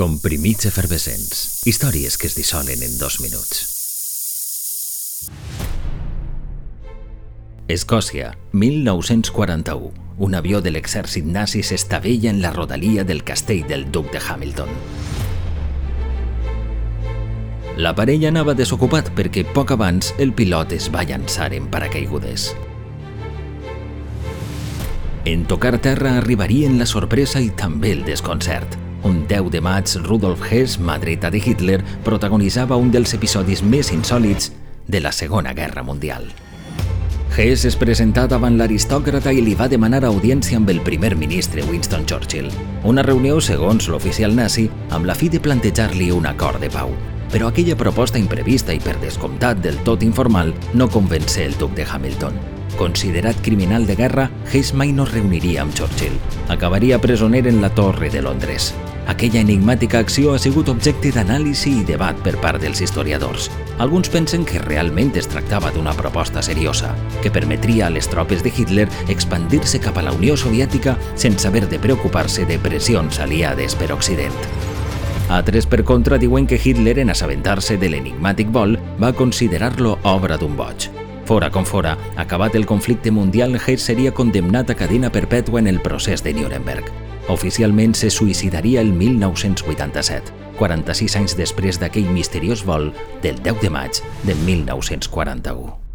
Comprimits efervescents. Històries que es dissolen en dos minuts. Escòcia, 1941. Un avió de l'exèrcit nazi s'estavella en la rodalia del castell del duc de Hamilton. L'aparell anava desocupat perquè poc abans el pilot es va llançar en paracaigudes. En tocar terra arribarien la sorpresa i també el desconcert. Un 10 de maig, Rudolf Hess, mà dreta de Hitler, protagonitzava un dels episodis més insòlits de la Segona Guerra Mundial. Hess es presentà davant l'aristòcrata i li va demanar audiència amb el primer ministre Winston Churchill. Una reunió, segons l'oficial nazi, amb la fi de plantejar-li un acord de pau. Però aquella proposta imprevista i per descomptat del tot informal no convencé el duc de Hamilton. Considerat criminal de guerra, Hayes mai no es reuniria amb Churchill. Acabaria presoner en la Torre de Londres. Aquella enigmàtica acció ha sigut objecte d'anàlisi i debat per part dels historiadors. Alguns pensen que realment es tractava d'una proposta seriosa, que permetria a les tropes de Hitler expandir-se cap a la Unió Soviètica sense haver de preocupar-se de pressions aliades per Occident. Altres, per contra, diuen que Hitler, en assabentar-se de l'enigmàtic vol, va considerar-lo obra d'un boig. Fora com fora, acabat el conflicte mundial, Hess seria condemnat a cadena perpètua en el procés de Nuremberg. Oficialment se suïcidaria el 1987, 46 anys després d'aquell misteriós vol del 10 de maig de 1941.